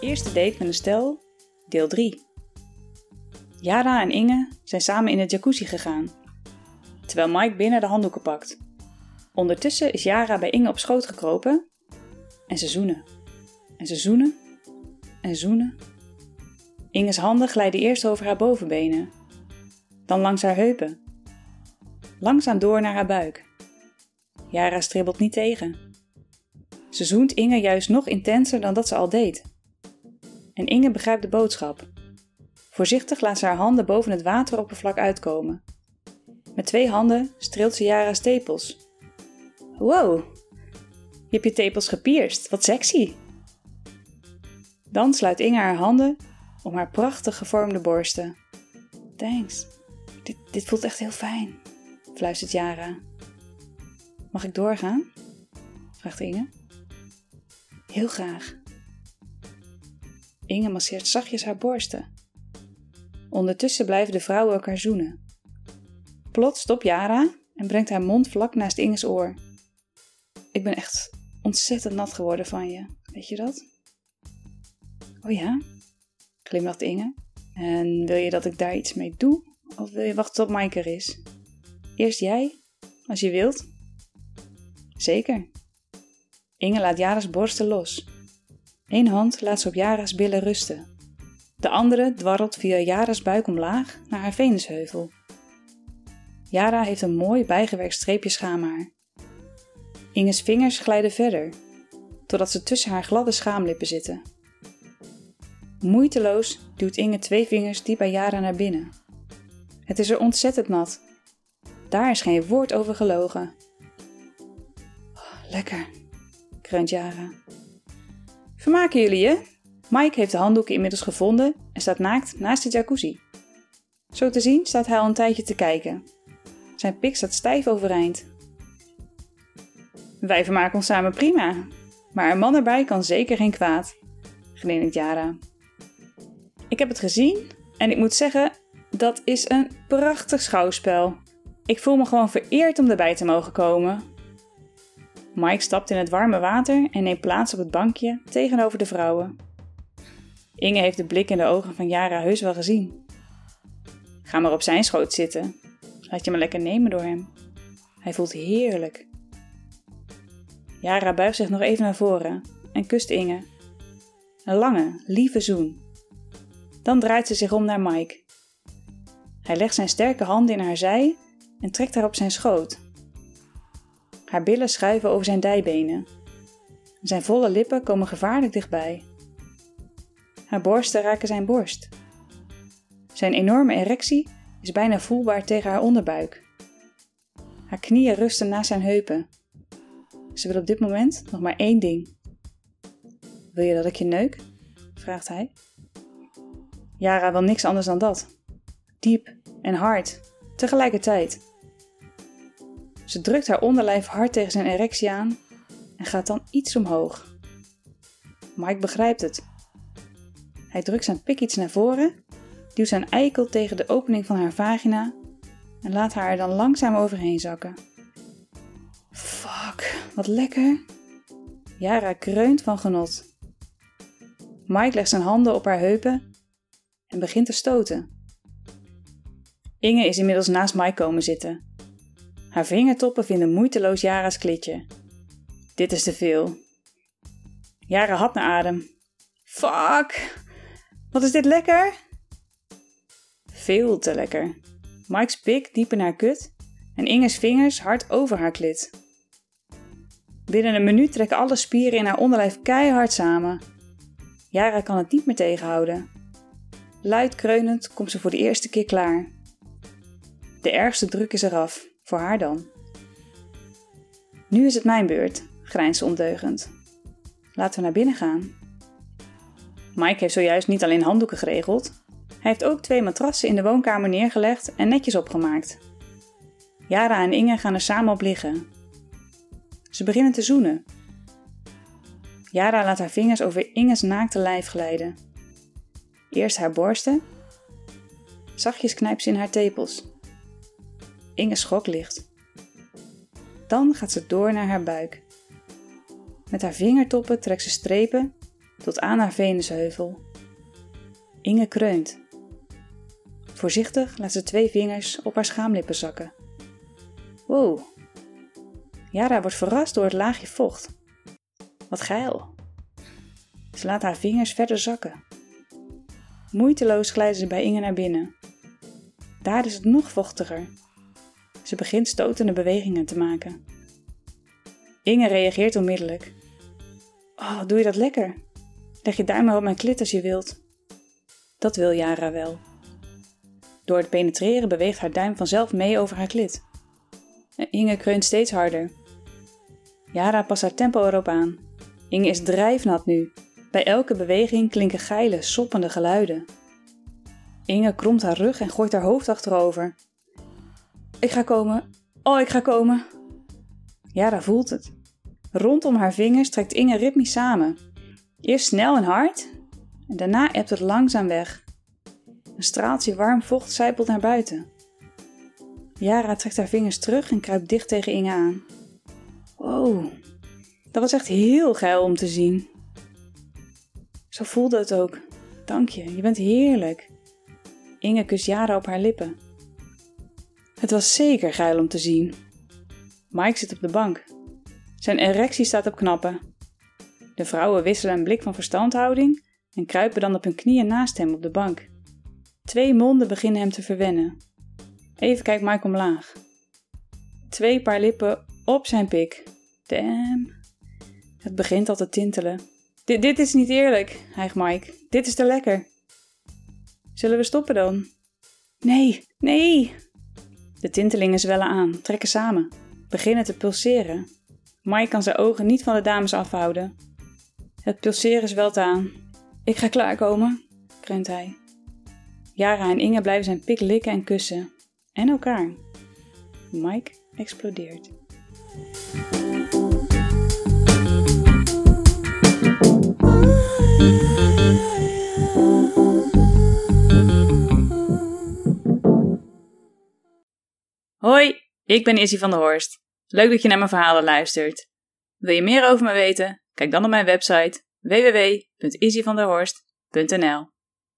date met een stel, deel 3. Yara en Inge zijn samen in de jacuzzi gegaan, terwijl Mike binnen de handdoeken pakt. Ondertussen is Yara bij Inge op schoot gekropen en ze zoenen. En ze zoenen en zoenen. Inge's handen glijden eerst over haar bovenbenen, dan langs haar heupen, langzaam door naar haar buik. Yara stribbelt niet tegen. Ze zoent Inge juist nog intenser dan dat ze al deed. En Inge begrijpt de boodschap. Voorzichtig laat ze haar handen boven het wateroppervlak uitkomen. Met twee handen streelt ze Yara's tepels. Wow, je hebt je tepels gepierst, wat sexy! Dan sluit Inge haar handen om haar prachtig gevormde borsten. Thanks, dit, dit voelt echt heel fijn, fluistert Yara. Mag ik doorgaan? vraagt Inge. Heel graag. Inge masseert zachtjes haar borsten. Ondertussen blijven de vrouwen elkaar zoenen. Plots stopt Yara en brengt haar mond vlak naast Inge's oor. Ik ben echt ontzettend nat geworden van je, weet je dat? Oh ja? glimlacht Inge. En wil je dat ik daar iets mee doe? Of wil je wachten tot Mike er is? Eerst jij, als je wilt. Zeker. Inge laat Jara's borsten los. Eén hand laat ze op Jara's billen rusten. De andere dwarrelt via Jara's buik omlaag naar haar venusheuvel. Jara heeft een mooi bijgewerkt streepje schaamhaar. Inge's vingers glijden verder, totdat ze tussen haar gladde schaamlippen zitten. Moeiteloos duwt Inge twee vingers diep bij Jara naar binnen. Het is er ontzettend nat. Daar is geen woord over gelogen. Oh, lekker, kreunt Jara. Vermaken jullie je? Mike heeft de handdoeken inmiddels gevonden en staat naakt naast de jacuzzi. Zo te zien staat hij al een tijdje te kijken. Zijn pik staat stijf overeind. Wij vermaken ons samen prima, maar een man erbij kan zeker geen kwaad, grinnikt Jara. Ik heb het gezien en ik moet zeggen, dat is een prachtig schouwspel. Ik voel me gewoon vereerd om erbij te mogen komen. Mike stapt in het warme water en neemt plaats op het bankje tegenover de vrouwen. Inge heeft de blik in de ogen van Jara heus wel gezien. Ga maar op zijn schoot zitten. Laat je me lekker nemen door hem. Hij voelt heerlijk. Jara buigt zich nog even naar voren en kust Inge. Een lange, lieve zoen. Dan draait ze zich om naar Mike. Hij legt zijn sterke handen in haar zij en trekt haar op zijn schoot. Haar billen schuiven over zijn dijbenen. Zijn volle lippen komen gevaarlijk dichtbij. Haar borsten raken zijn borst. Zijn enorme erectie is bijna voelbaar tegen haar onderbuik. Haar knieën rusten naast zijn heupen. Ze wil op dit moment nog maar één ding. Wil je dat ik je neuk? vraagt hij. Jara wil niks anders dan dat. Diep en hard, tegelijkertijd. Ze drukt haar onderlijf hard tegen zijn erectie aan en gaat dan iets omhoog. Mike begrijpt het. Hij drukt zijn pik iets naar voren, duwt zijn eikel tegen de opening van haar vagina en laat haar er dan langzaam overheen zakken. Fuck, wat lekker. Jara kreunt van genot. Mike legt zijn handen op haar heupen en begint te stoten. Inge is inmiddels naast Mike komen zitten. Haar vingertoppen vinden moeiteloos Jara's klitje. Dit is te veel. Jara had naar adem. Fuck! Wat is dit lekker? Veel te lekker. Mike's pik diep in haar kut en Inge's vingers hard over haar klit. Binnen een minuut trekken alle spieren in haar onderlijf keihard samen. Jara kan het niet meer tegenhouden. Luid kreunend komt ze voor de eerste keer klaar. De ergste druk is eraf, voor haar dan. Nu is het mijn beurt, grijnst ze ondeugend. Laten we naar binnen gaan. Mike heeft zojuist niet alleen handdoeken geregeld, hij heeft ook twee matrassen in de woonkamer neergelegd en netjes opgemaakt. Jara en Inge gaan er samen op liggen. Ze beginnen te zoenen. Jara laat haar vingers over Inge's naakte lijf glijden. Eerst haar borsten. Zachtjes knijpt ze in haar tepels. Inge schok licht. Dan gaat ze door naar haar buik. Met haar vingertoppen trekt ze strepen tot aan haar Venusheuvel. Inge kreunt. Voorzichtig laat ze twee vingers op haar schaamlippen zakken. Wow. Yara wordt verrast door het laagje vocht. Wat geil. Ze laat haar vingers verder zakken. Moeiteloos glijden ze bij Inge naar binnen. Daar is het nog vochtiger. Ze begint stotende bewegingen te maken. Inge reageert onmiddellijk. Oh, doe je dat lekker? Leg je duim maar op mijn klit als je wilt. Dat wil Yara wel. Door het penetreren beweegt haar duim vanzelf mee over haar klit. Inge kreunt steeds harder. Yara past haar tempo erop aan. Inge is drijfnat nu. Bij elke beweging klinken geile, soppende geluiden. Inge kromt haar rug en gooit haar hoofd achterover. Ik ga komen. Oh, ik ga komen. Yara voelt het. Rondom haar vingers trekt Inge ritmisch samen. Eerst snel en hard, en daarna ebt het langzaam weg. Een straaltje warm vocht zijpelt naar buiten. Yara trekt haar vingers terug en kruipt dicht tegen Inge aan. Wow, dat was echt heel geil om te zien. Zo voelde het ook. Dank je, je bent heerlijk. Inge kust Yara op haar lippen. Het was zeker geil om te zien. Mike zit op de bank. Zijn erectie staat op knappen. De vrouwen wisselen een blik van verstandhouding en kruipen dan op hun knieën naast hem op de bank. Twee monden beginnen hem te verwennen. Even kijkt Mike omlaag. Twee paar lippen op zijn pik. Damn. Het begint al te tintelen. Dit, dit is niet eerlijk, hijgt Mike. Dit is te lekker. Zullen we stoppen dan? Nee, nee. De tintelingen zwellen aan, trekken samen, beginnen te pulseren. Mike kan zijn ogen niet van de dames afhouden. Het pulseren zwelt aan. Ik ga klaarkomen, kreunt hij. Jara en Inge blijven zijn pik likken en kussen. En elkaar. Mike explodeert. Hoi, ik ben Izzy van der Horst. Leuk dat je naar mijn verhalen luistert. Wil je meer over me weten? Kijk dan op mijn website www.izzyvanderhorst.nl